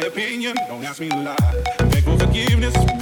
my opinion, don't ask me to lie. Beg for forgiveness,